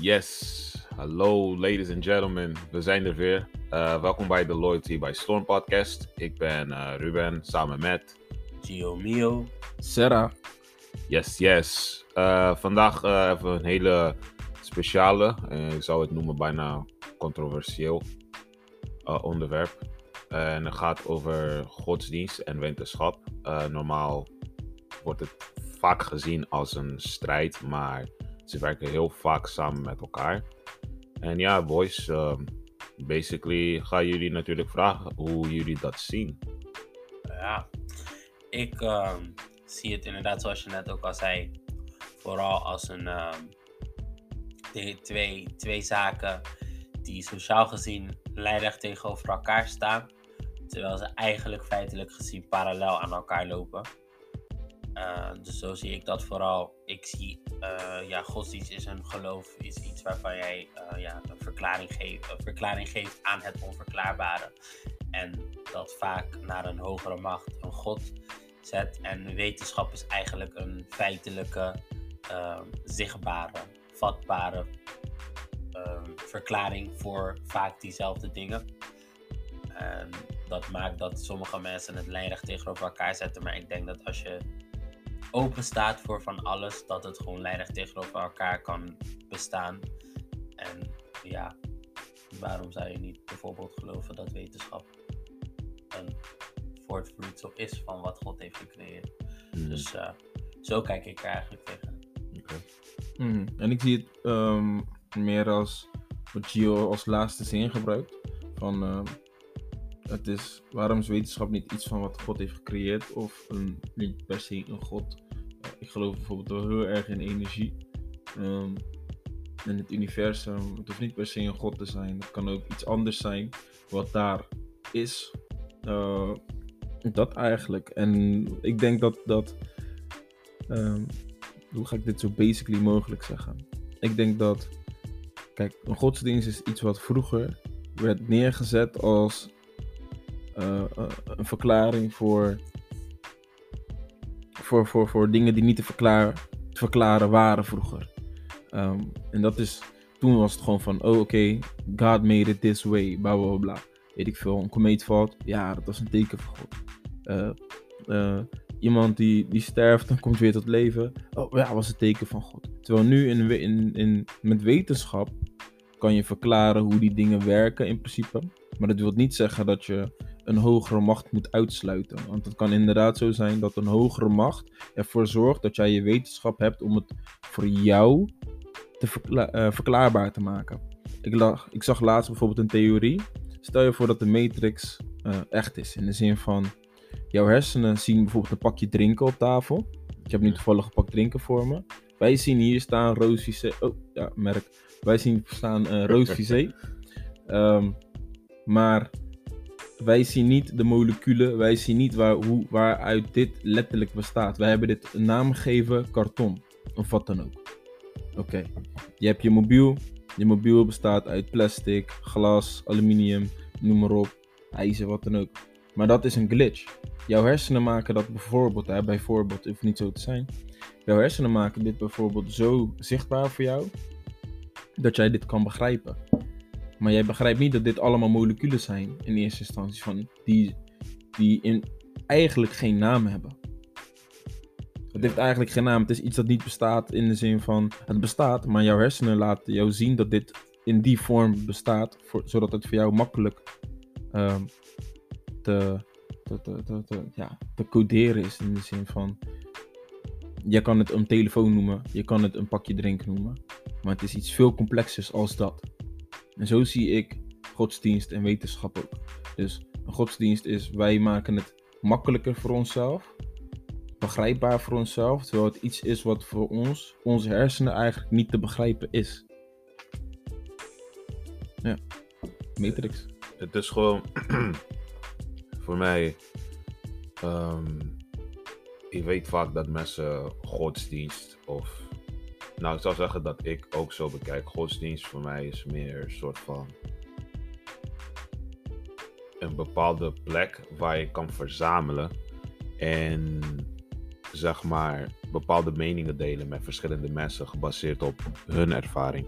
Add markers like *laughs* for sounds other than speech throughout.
Yes, hallo ladies and gentlemen, we zijn er weer. Uh, welkom bij de Loyalty by Storm podcast. Ik ben uh, Ruben, samen met... Gio Mio. Sarah. Yes, yes. Uh, vandaag hebben we een hele speciale, ik zou het noemen bijna controversieel onderwerp. En het gaat over godsdienst en wetenschap. normaal wordt het vaak gezien als een strijd, maar ze werken heel vaak samen met elkaar. En ja, boys, um, basically ga jullie natuurlijk vragen hoe jullie dat zien. Ja, ik ehm, zie het inderdaad zoals je net ook al zei, vooral als een um, twee, twee zaken die sociaal gezien lijnrecht tegenover elkaar staan, terwijl ze eigenlijk feitelijk gezien parallel aan elkaar lopen. Uh, dus zo zie ik dat vooral. Ik zie, uh, ja, godsdienst is een geloof, is iets waarvan jij uh, ja, een, verklaring geeft, verklaring geeft aan het onverklaarbare. En dat vaak naar een hogere macht, een god, zet. En wetenschap is eigenlijk een feitelijke, ehm, zichtbare, vatbare ehm, verklaring voor vaak diezelfde dingen. En dat maakt dat sommige mensen het lijnrecht tegenover elkaar zetten. Maar ik denk dat als je open staat voor van alles, dat het gewoon lijnrecht tegenover elkaar kan bestaan. En ja, waarom zou je niet bijvoorbeeld geloven dat wetenschap een voortvloedsel is van wat God heeft gecreëerd? Hmm. Dus uh, zo kijk ik er eigenlijk tegen. Hmm. En ik zie het um, meer als wat Gio als laatste zin gebruikt. Van uh, het is, waarom is wetenschap niet iets van wat God heeft gecreëerd of een, niet per se een God? Ik geloof bijvoorbeeld wel heel erg in energie. Um, en het universum, het hoeft niet per se een God te zijn. Het kan ook iets anders zijn wat daar is. Uh, dat eigenlijk. En ik denk dat dat. Um, hoe ga ik dit zo basically mogelijk zeggen? Ik denk dat. Kijk, een godsdienst is iets wat vroeger werd neergezet als uh, een verklaring voor, voor, voor, voor dingen die niet te, verklaren, te verklaren waren vroeger. Um, en dat is, toen was het gewoon van, oh oké, okay, God made it this way, bla bla bla. Weet ik veel, een komeet valt, ja, dat was een teken van God. Uh, iemand die, die sterft en komt weer tot leven, oh ja, was een teken van God. Terwijl nu in, in, in, met wetenschap kan je verklaren hoe die dingen werken in principe. Maar dat wil niet zeggen dat je een hogere macht moet uitsluiten. Want het kan inderdaad zo zijn dat een hogere macht ervoor zorgt dat jij je wetenschap hebt om het voor jou te verkla uh, verklaarbaar te maken. Ik, lag, ik zag laatst bijvoorbeeld een theorie. Stel je voor dat de matrix uh, echt is. In de zin van, jouw hersenen zien bijvoorbeeld een pakje drinken op tafel. Ik heb nu toevallig een pak drinken voor me. Wij zien hier staan Roos Vizé. Oh, ja, merk. Wij zien staan uh, Roos Vizé. um, maar wij zien niet de moleculen, wij zien niet waar, hoe, waaruit dit letterlijk bestaat. Wij hebben dit een naam gegeven, karton, of wat dan ook. Oké, je hebt je mobiel. Je mobiel bestaat uit plastic, glas, aluminium, noem maar op, ijzer, wat dan ook. Maar dat is een glitch. Jouw hersenen maken dat bijvoorbeeld, hè, bijvoorbeeld, hoeft niet zo te zijn. Jouw hersenen maken dit bijvoorbeeld zo zichtbaar voor jou, dat jij dit kan begrijpen. Maar jij begrijpt niet dat dit allemaal moleculen zijn in eerste instantie, van die, die in, eigenlijk geen naam hebben. Het heeft eigenlijk geen naam. Het is iets dat niet bestaat in de zin van het bestaat, maar jouw hersenen laten jou zien dat dit in die vorm bestaat, zodat het voor jou makkelijk um, te, te, te, te, ja, te coderen is. In de zin van je kan het een telefoon noemen, je kan het een pakje drinken noemen, maar het is iets veel complexers als dat. En zo zie ik godsdienst en wetenschap ook. Dus een godsdienst is, wij maken het makkelijker voor onszelf, begrijpbaar voor onszelf, terwijl het iets is wat voor ons, onze hersenen eigenlijk niet te begrijpen is. Ja, Matrix. Het is gewoon *clears throat* voor mij. Um, ik weet vaak dat mensen godsdienst of nou, ik zou zeggen dat ik ook zo bekijk. Godsdienst voor mij is meer een soort van een bepaalde plek waar je kan verzamelen en zeg maar bepaalde meningen delen met verschillende mensen gebaseerd op hun ervaring.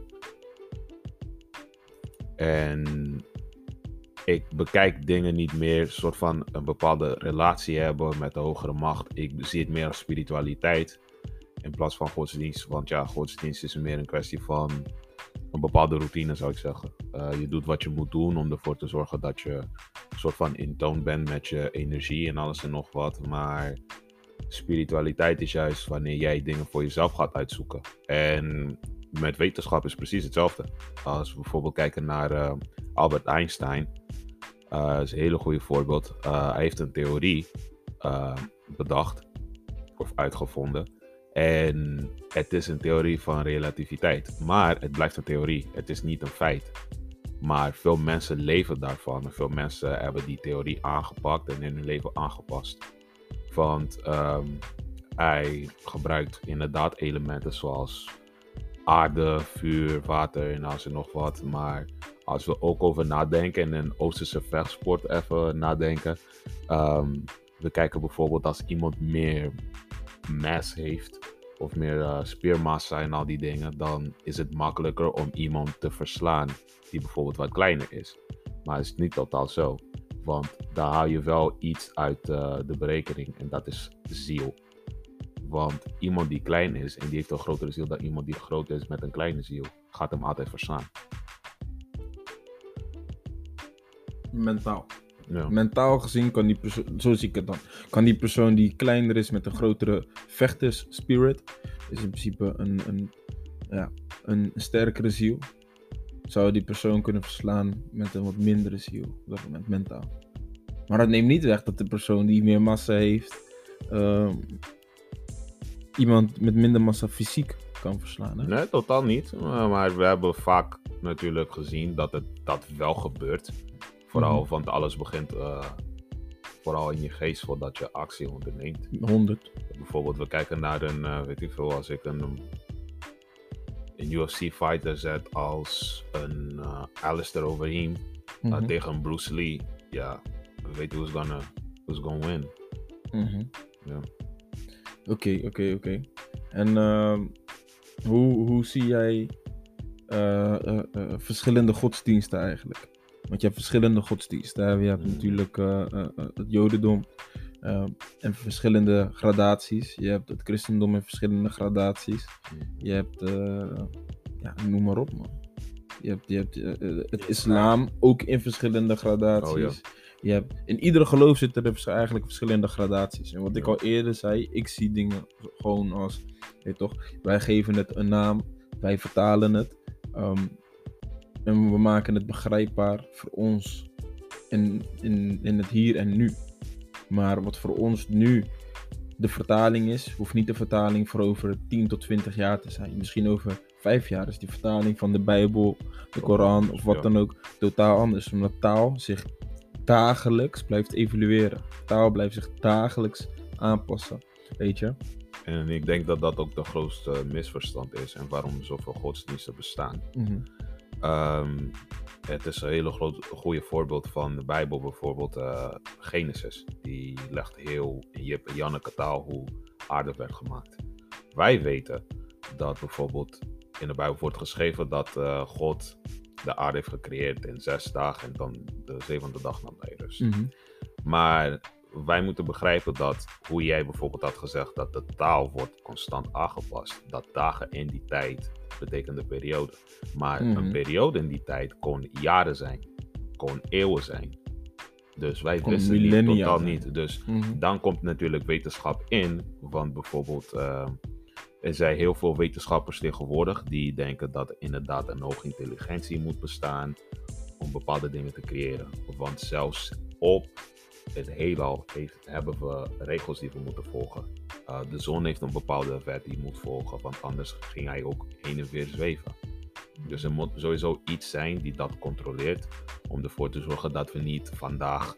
En ik bekijk dingen niet meer soort van een bepaalde relatie hebben met de hogere macht. Ik zie het meer als spiritualiteit in plaats van godsdienst. Want ja, godsdienst is meer een kwestie van een bepaalde routine, zou ik zeggen. Uh, je doet wat je moet doen om ervoor te zorgen dat je een soort van in toon bent met je energie en alles en nog wat. Maar spiritualiteit is juist wanneer jij dingen voor jezelf gaat uitzoeken. En met wetenschap is precies hetzelfde. Als we bijvoorbeeld kijken naar uh, Albert Einstein, uh, is een hele goede voorbeeld. Hij heeft een theorie bedacht of uitgevonden. En het is een theorie van relativiteit. Maar het blijft een theorie. Het is niet een feit. Maar veel mensen leven daarvan. Veel mensen hebben die theorie aangepakt en in hun leven aangepast. Want um, hij gebruikt inderdaad elementen zoals aarde, vuur, water en als er nog wat. Maar als we ook over nadenken en een Oosterse vechtsport even nadenken. Um, we kijken bijvoorbeeld als iemand meer mass heeft of meer uh, spiermassa en al die dingen, dan is het makkelijker om iemand te verslaan die bijvoorbeeld wat kleiner is. Maar het is niet totaal zo. Want daar haal je wel iets uit uh, de berekening en dat is ziel. Want iemand die klein is en die heeft een grotere ziel dan iemand die groot is met een kleine ziel, gaat hem altijd verslaan. Mentaal. Ja. Mentaal gezien kan die persoon, zo zie ik het dan, kan die persoon die kleiner is met een grotere vechters spirit, is in principe een, een, ja, een sterkere ziel, zou die persoon kunnen verslaan met een wat mindere ziel op dat moment, mentaal. Maar dat neemt niet weg dat de persoon die meer massa heeft, uh, iemand met minder massa fysiek kan verslaan. Hè? Nee, totaal niet. Maar we hebben vaak natuurlijk gezien dat het dat wel gebeurt. Vooral, mm-hmm. want alles begint uh, vooral in je geest voordat je actie onderneemt. 100. Bijvoorbeeld, we kijken naar een, uh, weet ik veel, als ik een, een UFC fighter zet als een uh, Alistair Overeem mm-hmm. tegen Bruce Lee. Ja, we weten who's gonna, who's gonna win. Mm-hmm. Ja. Oké, oké, oké. En uh, hoe, hoe zie jij verschillende godsdiensten eigenlijk? Want je hebt verschillende godsdiensten. Je hebt natuurlijk het Jodendom en verschillende gradaties. Je hebt het christendom in verschillende gradaties. Je hebt, ja, noem maar op man. Je hebt, je hebt het islam ook in verschillende gradaties. Oh, ja. Je hebt, in iedere geloof zitten er eigenlijk verschillende gradaties. En wat ik al eerder zei, ik zie dingen gewoon als, weet toch, wij geven het een naam, wij vertalen het. Um, en we maken het begrijpbaar voor ons in, in, in het hier en nu. Maar wat voor ons nu de vertaling is, hoeft niet de vertaling voor over 10 tot 20 jaar te zijn. Misschien over 5 jaar is die vertaling van de Bijbel, de Koran of wat dan ook totaal anders. Omdat taal zich dagelijks blijft evolueren. Taal blijft zich dagelijks aanpassen. Weet je? En ik denk dat dat ook de grootste misverstand is en waarom zoveel godsdiensten bestaan. Mm Um, het is een hele groot, goede voorbeeld van de Bijbel, bijvoorbeeld uh, Genesis. Die legt heel in Jip en Janneke taal hoe aarde werd gemaakt. Wij weten dat bijvoorbeeld in de Bijbel wordt geschreven dat uh, God de aarde heeft gecreëerd in zes dagen en dan de zevende dag nam hij rust. Mm Maar wij moeten begrijpen dat, hoe jij bijvoorbeeld had gezegd, dat de taal wordt constant aangepast. Dat dagen in die tijd betekende periode. Maar een mhm. periode in die tijd kon jaren zijn, kon eeuwen zijn. Dus wij kon wisten niet, totaal niet. Dus mhm. dan komt natuurlijk wetenschap in. Want bijvoorbeeld, uh, er zijn heel veel wetenschappers tegenwoordig die denken dat er inderdaad een hoge intelligentie moet bestaan om bepaalde dingen te creëren. Want zelfs op het heelal heeft, hebben we regels die we moeten volgen. Uh, de zon heeft een bepaalde wet die moet volgen, want anders ging hij ook heen en weer zweven. Dus er moet sowieso iets zijn die dat controleert, om ervoor te zorgen dat we niet vandaag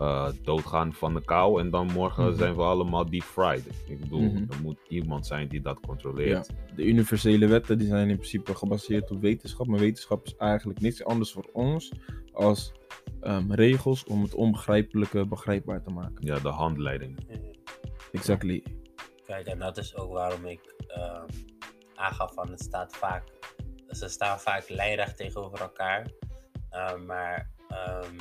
uh, doodgaan van de kou en dan morgen mhm. zijn we allemaal deep fried. Ik bedoel, mm er moet iemand zijn die dat controleert. Ja, de universele wetten die zijn in principe gebaseerd op wetenschap, maar wetenschap is eigenlijk niets anders voor ons als um, regels om het onbegrijpelijke begrijpbaar te maken. Ja, de handleiding. Exactly. Kijk, en dat is ook waarom ik um, aangaf van het staat vaak, ze staan vaak lijnrecht tegenover elkaar. Uh, maar um,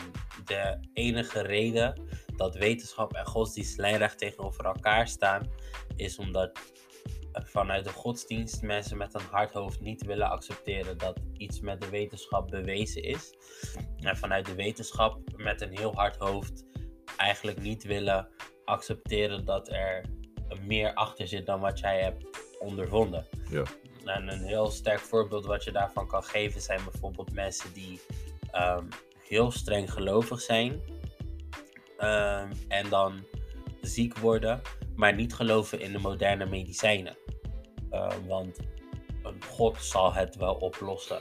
de enige reden dat wetenschap en godsdienst lijnrecht tegenover elkaar staan, is omdat vanuit de godsdienst mensen met een hard hoofd niet willen accepteren dat iets met de wetenschap bewezen is. En vanuit de wetenschap met een heel hard hoofd eigenlijk niet willen accepteren dat er meer achter zit dan wat jij hebt ondervonden. Ja. En een heel sterk voorbeeld wat je daarvan kan geven zijn bijvoorbeeld mensen die um, heel streng gelovig zijn um, en dan ziek worden, maar niet geloven in de moderne medicijnen. Uh, want een God zal het wel oplossen.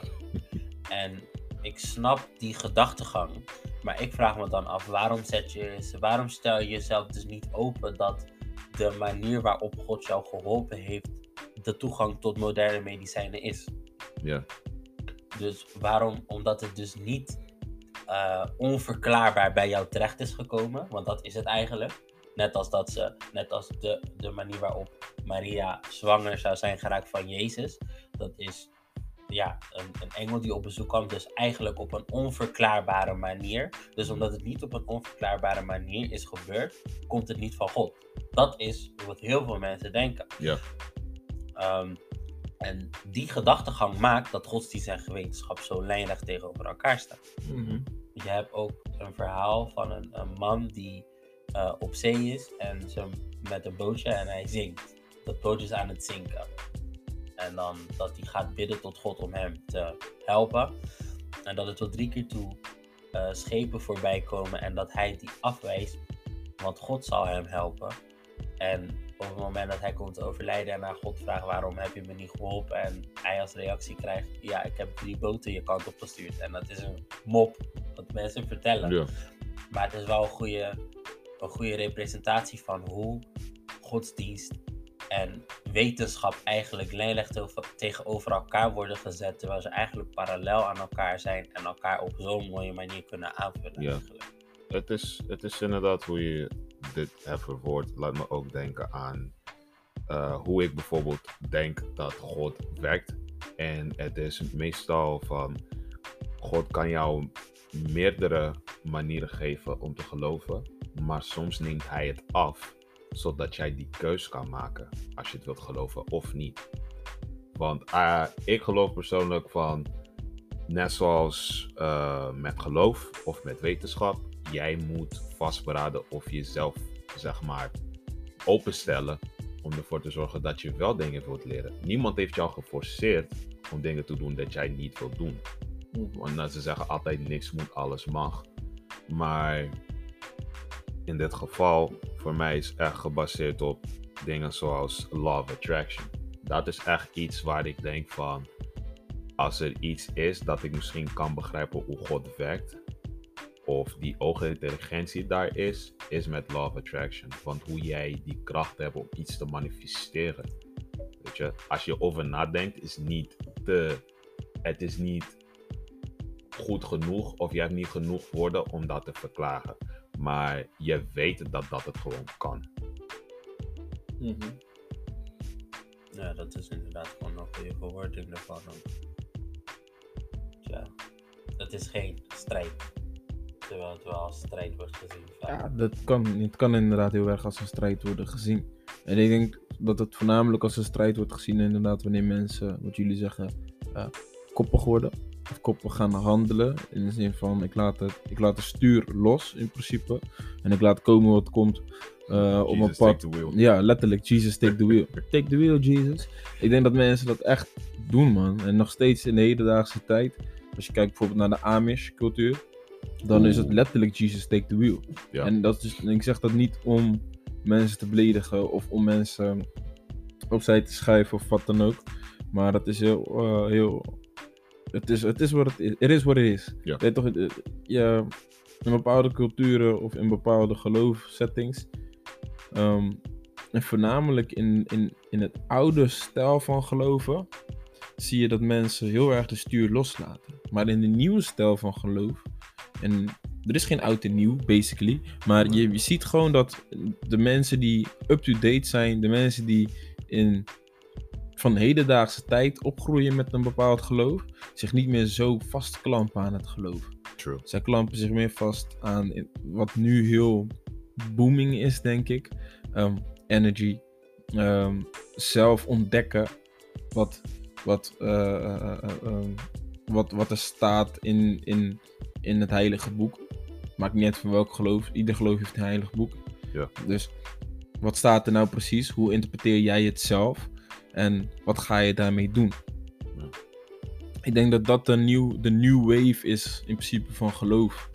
En ik snap die gedachtegang, maar ik vraag me dan af, waarom, zet je, waarom stel je jezelf dus niet open dat de manier waarop God jou geholpen heeft, de toegang tot moderne medicijnen is? Ja. Dus waarom? Omdat het dus niet uh, onverklaarbaar bij jou terecht is gekomen, want dat is het eigenlijk. Net als, dat ze, net als de, de manier waarop Maria zwanger zou zijn geraakt van Jezus. Dat is ja, een, een engel die op bezoek kwam, dus eigenlijk op een onverklaarbare manier. Dus omdat het niet op een onverklaarbare manier is gebeurd, komt het niet van God. Dat is wat heel veel mensen denken. Ja. Um, en die gedachtegang maakt dat godsdienst en wetenschap zo lijnrecht tegenover elkaar staan. Mm -hmm. Je hebt ook een verhaal van een, een man die uh, op zee is en ze met een bootje en hij zinkt. Dat bootje is aan het zinken. En dan dat hij gaat bidden tot God om hem te helpen. En dat er tot drie keer toe uh, schepen voorbij komen en dat hij die afwijst, want God zal hem helpen. En op het moment dat hij komt te overlijden en naar God vraagt waarom heb je me niet geholpen en hij als reactie krijgt, ja ik heb drie boten je kant op gestuurd. En dat is een mop wat mensen vertellen. Ja. Maar het is wel een goede, een goede representatie van hoe godsdienst en wetenschap eigenlijk lijnrecht tegenover elkaar worden gezet, terwijl ze eigenlijk parallel aan elkaar zijn en elkaar op zo'n mooie manier kunnen aanvullen. Ja. Eigenlijk. Het, is, het is inderdaad hoe je dit hebt verwoord. Laat me ook denken aan uh, hoe ik bijvoorbeeld denk dat God werkt. En het is meestal van God kan jou meerdere manieren geven om te geloven, maar soms neemt Hij het af zodat jij die keus kan maken als je het wilt geloven of niet. Want uh, ik geloof persoonlijk van, net zoals uh, met geloof of met wetenschap, jij moet vastberaden of jezelf, zeg maar, openstellen om ervoor te zorgen dat je wel dingen wilt leren. Niemand heeft jou geforceerd om dingen te doen dat jij niet wilt doen. Want ze zeggen altijd niks moet, alles mag. Maar in dit geval, voor mij is echt gebaseerd op dingen zoals Law of Attraction. Dat is echt iets waar ik denk van, als er iets is dat ik misschien kan begrijpen hoe God werkt, of die oogintelligentie daar is, is met Law of Attraction. Want hoe jij die kracht hebt om iets te manifesteren. Weet je, als je over nadenkt, is niet te. Het is niet goed genoeg of je hebt niet genoeg woorden om dat te verklaren. Maar je weet dat dat het gewoon kan. Mm -hmm. Ja, dat is inderdaad gewoon een goede verwoording ervan. Ja, het is geen strijd. Terwijl het wel als strijd wordt gezien. Ja, dat kan, het kan inderdaad heel erg als een strijd worden gezien. En ik denk dat het voornamelijk als een strijd wordt gezien, inderdaad, wanneer mensen, wat jullie zeggen, uh, koppig worden. Of koppig gaan handelen. In de zin van, ik laat, het, ik laat het stuur los in principe. En ik laat komen wat komt. Uh, op een pad. Ja, letterlijk. Jesus, take the wheel. *laughs* take the wheel, Jesus. Ik denk dat mensen dat echt doen, man. En nog steeds in de hedendaagse tijd. Als je kijkt bijvoorbeeld naar de Amish-cultuur. Dan Oeh. is het letterlijk Jesus, take the wheel. Ja. En dat is, ik zeg dat niet om mensen te beledigen. Of om mensen opzij te schuiven of wat dan ook. Maar dat is heel... Uh, heel het is, het is wat het is. Het is wat het is. Ja. Toch, ja, in bepaalde culturen of in bepaalde geloofsettings. Um, en voornamelijk in, in, in het oude stijl van geloven. Zie je dat mensen heel erg de stuur loslaten. Maar in de nieuwe stijl van geloof. En er is geen oud en nieuw, basically. Maar je, je ziet gewoon dat de mensen die up-to-date zijn. De mensen die in van hedendaagse tijd opgroeien met een bepaald geloof, zich niet meer zo vastklampen aan het geloof. True. Zij klampen zich meer vast aan wat nu heel booming is, denk ik. Ehm, energy. Ehm, zelf ontdekken wat, wat, eh, eh, eh, ehm, wat, wat er staat in, in, in het heilige boek. Maakt niet uit van welk geloof. Ieder geloof heeft een heilig boek. Ja. Dus wat staat er nou precies? Hoe interpreteer jij het zelf? En wat ga je daarmee doen? Ja. Ik denk dat dat de new, de new wave is in principe van geloof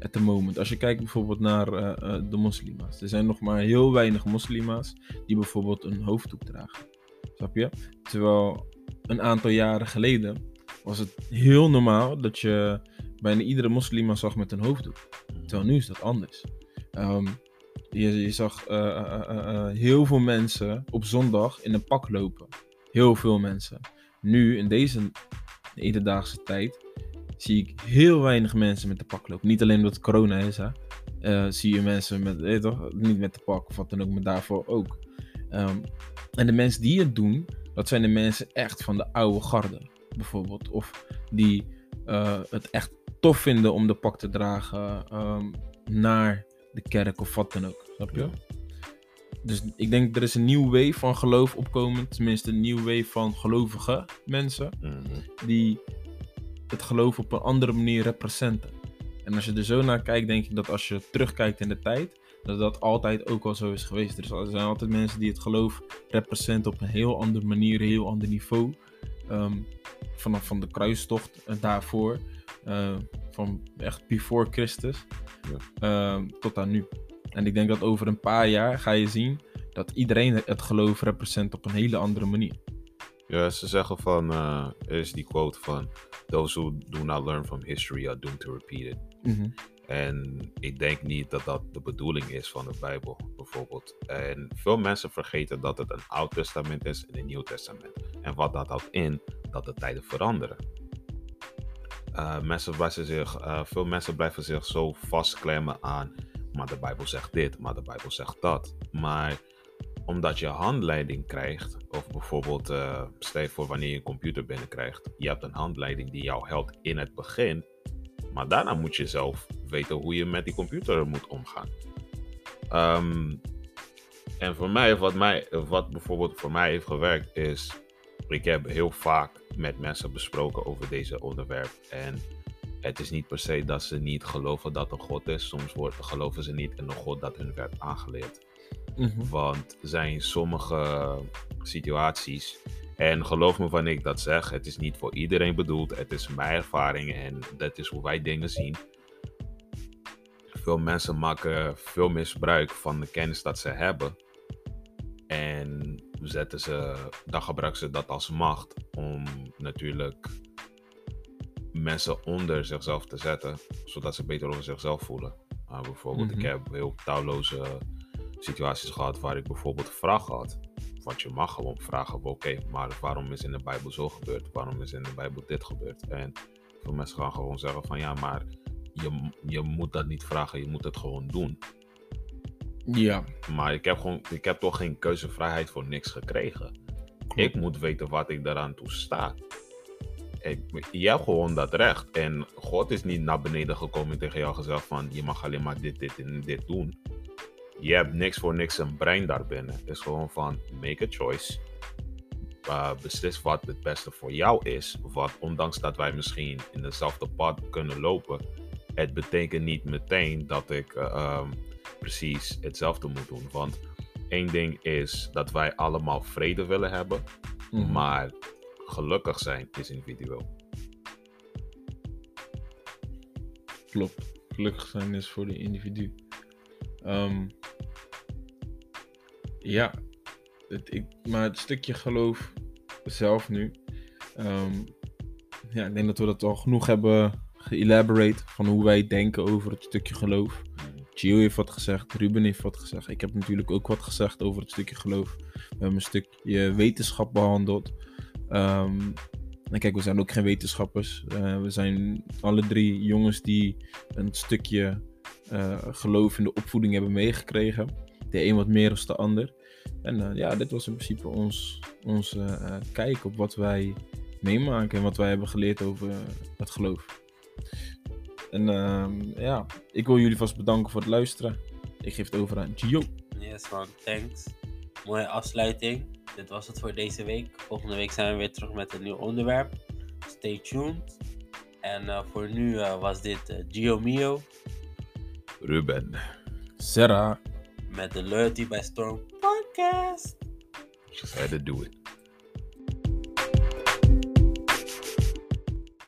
at the moment. Als je kijkt bijvoorbeeld naar eh, eh, de moslima's. Er zijn nog maar heel weinig moslima's die bijvoorbeeld een hoofddoek dragen. Snap je? Terwijl een aantal jaren geleden was het heel normaal dat je bijna iedere moslima zag met een hoofddoek. Terwijl nu is dat anders. Ehm, je, je zag eh, eh, eh, heel veel mensen op zondag in een pak lopen. Heel veel mensen. Nu, in deze hedendaagse tijd, zie ik heel weinig mensen met de pak lopen. Niet alleen omdat het corona is, hè. Zie je mensen met, niet met de pak of wat dan ook, maar daarvoor ook. Ehm, en de mensen die het doen, dat zijn de mensen echt van de oude garde, bijvoorbeeld. Of die het echt tof vinden om de pak te dragen ehm, naar de kerk of wat dan ook. Snap je? Ja. Dus ik denk er is een nieuw wave van geloof opkomend. Tenminste, een nieuw wave van gelovige mensen. Mhm. Die het geloof op een andere manier representen. En als je er zo naar kijkt, denk ik dat als je terugkijkt in de tijd, dat dat altijd ook al zo is geweest. Er zijn- er zijn altijd mensen die het geloof representen op een heel andere manier, een heel ander niveau. Ehm, vanaf van de kruistocht en daarvoor, eh, van echt before Christus, ehm, tot aan nu. En ik denk dat over een paar jaar ga je zien dat iedereen het geloof represent op een hele andere manier. Ja, ze zeggen van, eh, er is die quote van, those who do not learn from history are doomed to repeat it. En ik denk niet dat dat de bedoeling is van de Bijbel, bijvoorbeeld. En veel mensen vergeten dat het een Oud Testament is en een Nieuw Testament. En wat dat houdt in, dat de tijden veranderen. Eh, mensen blijven zich, eh, veel mensen blijven zich zo vastklemmen aan, maar de Bijbel zegt dit, maar de Bijbel zegt dat. Maar omdat je handleiding krijgt, of bijvoorbeeld, eh stel voor wanneer je een computer binnenkrijgt, je hebt een handleiding die jou helpt in het begin, maar daarna moet je zelf weten hoe je met die computer moet omgaan. Ehm, en voor mij, wat, mij, wat bijvoorbeeld voor mij heeft gewerkt, is. Ik heb heel vaak met mensen besproken over deze onderwerp. En het is niet per se dat ze niet geloven dat er God is. Soms geloven ze niet in een God dat hun werd aangeleerd. Mhm. Want er zijn sommige situaties. En geloof me wanneer ik dat zeg, het is niet voor iedereen bedoeld. Het is mijn ervaring en dat is hoe wij dingen zien. Veel mensen maken veel misbruik van de kennis dat ze hebben. En zetten ze, dan gebruiken ze dat als macht om natuurlijk mensen onder zichzelf te zetten, zodat ze beter over zichzelf voelen. Uh, bijvoorbeeld, Mhm. ik heb heel talloze situaties gehad waar ik bijvoorbeeld vragen had. Want je mag gewoon vragen, oké, maar waarom is in de Bijbel zo gebeurd? Waarom is in de Bijbel dit gebeurd? En veel mensen gaan gewoon zeggen van ja, maar je, je moet dat niet vragen, je moet het gewoon doen. Ja, Maar ik heb, gewoon, ik heb toch geen keuzevrijheid voor niks gekregen. Ik moet weten wat ik daaraan toe sta. Ik, je hebt gewoon dat recht. En God is niet naar beneden gekomen en tegen jou gezegd van je mag alleen maar dit, dit en dit doen. Je hebt niks voor niks een brein daarbinnen. Het is gewoon van make a choice. Uh, beslis wat het beste voor jou is. Want ondanks dat wij misschien in dezelfde pad kunnen lopen, het betekent niet meteen dat ik uh, um, precies hetzelfde moet doen. Want één ding is dat wij allemaal vrede willen hebben, Mhm. maar gelukkig zijn is individueel. klopt. Gelukkig zijn is voor de individu. Ehm, ja, het, ik, maar het stukje geloof zelf nu. ehm, ja, ik denk dat we dat al genoeg hebben geelaborate van hoe wij denken over het stukje geloof. Gio heeft wat gezegd, Ruben heeft wat gezegd. Ik heb natuurlijk ook wat gezegd over het stukje geloof. We hebben een stukje wetenschap behandeld. Ehm, en kijk, we zijn ook geen wetenschappers. Eh, we zijn alle drie jongens die een stukje eh, geloof in de opvoeding hebben meegekregen. De een wat meer dan de ander. En eh, ja, dit was in principe ons, kijk op wat wij meemaken en wat wij hebben geleerd over het geloof. En ehm, ja, ik wil jullie vast bedanken voor het luisteren. Ik geef het over aan Gio. Yes man, thanks. Mooie afsluiting. Dit was het voor deze week. Volgende week zijn we weer terug met een nieuw onderwerp. Stay tuned. En eh, voor nu eh, was dit eh, Gio Mio Ruben. Sarah. met de Loyalty by Storm podcast. Just had to do it.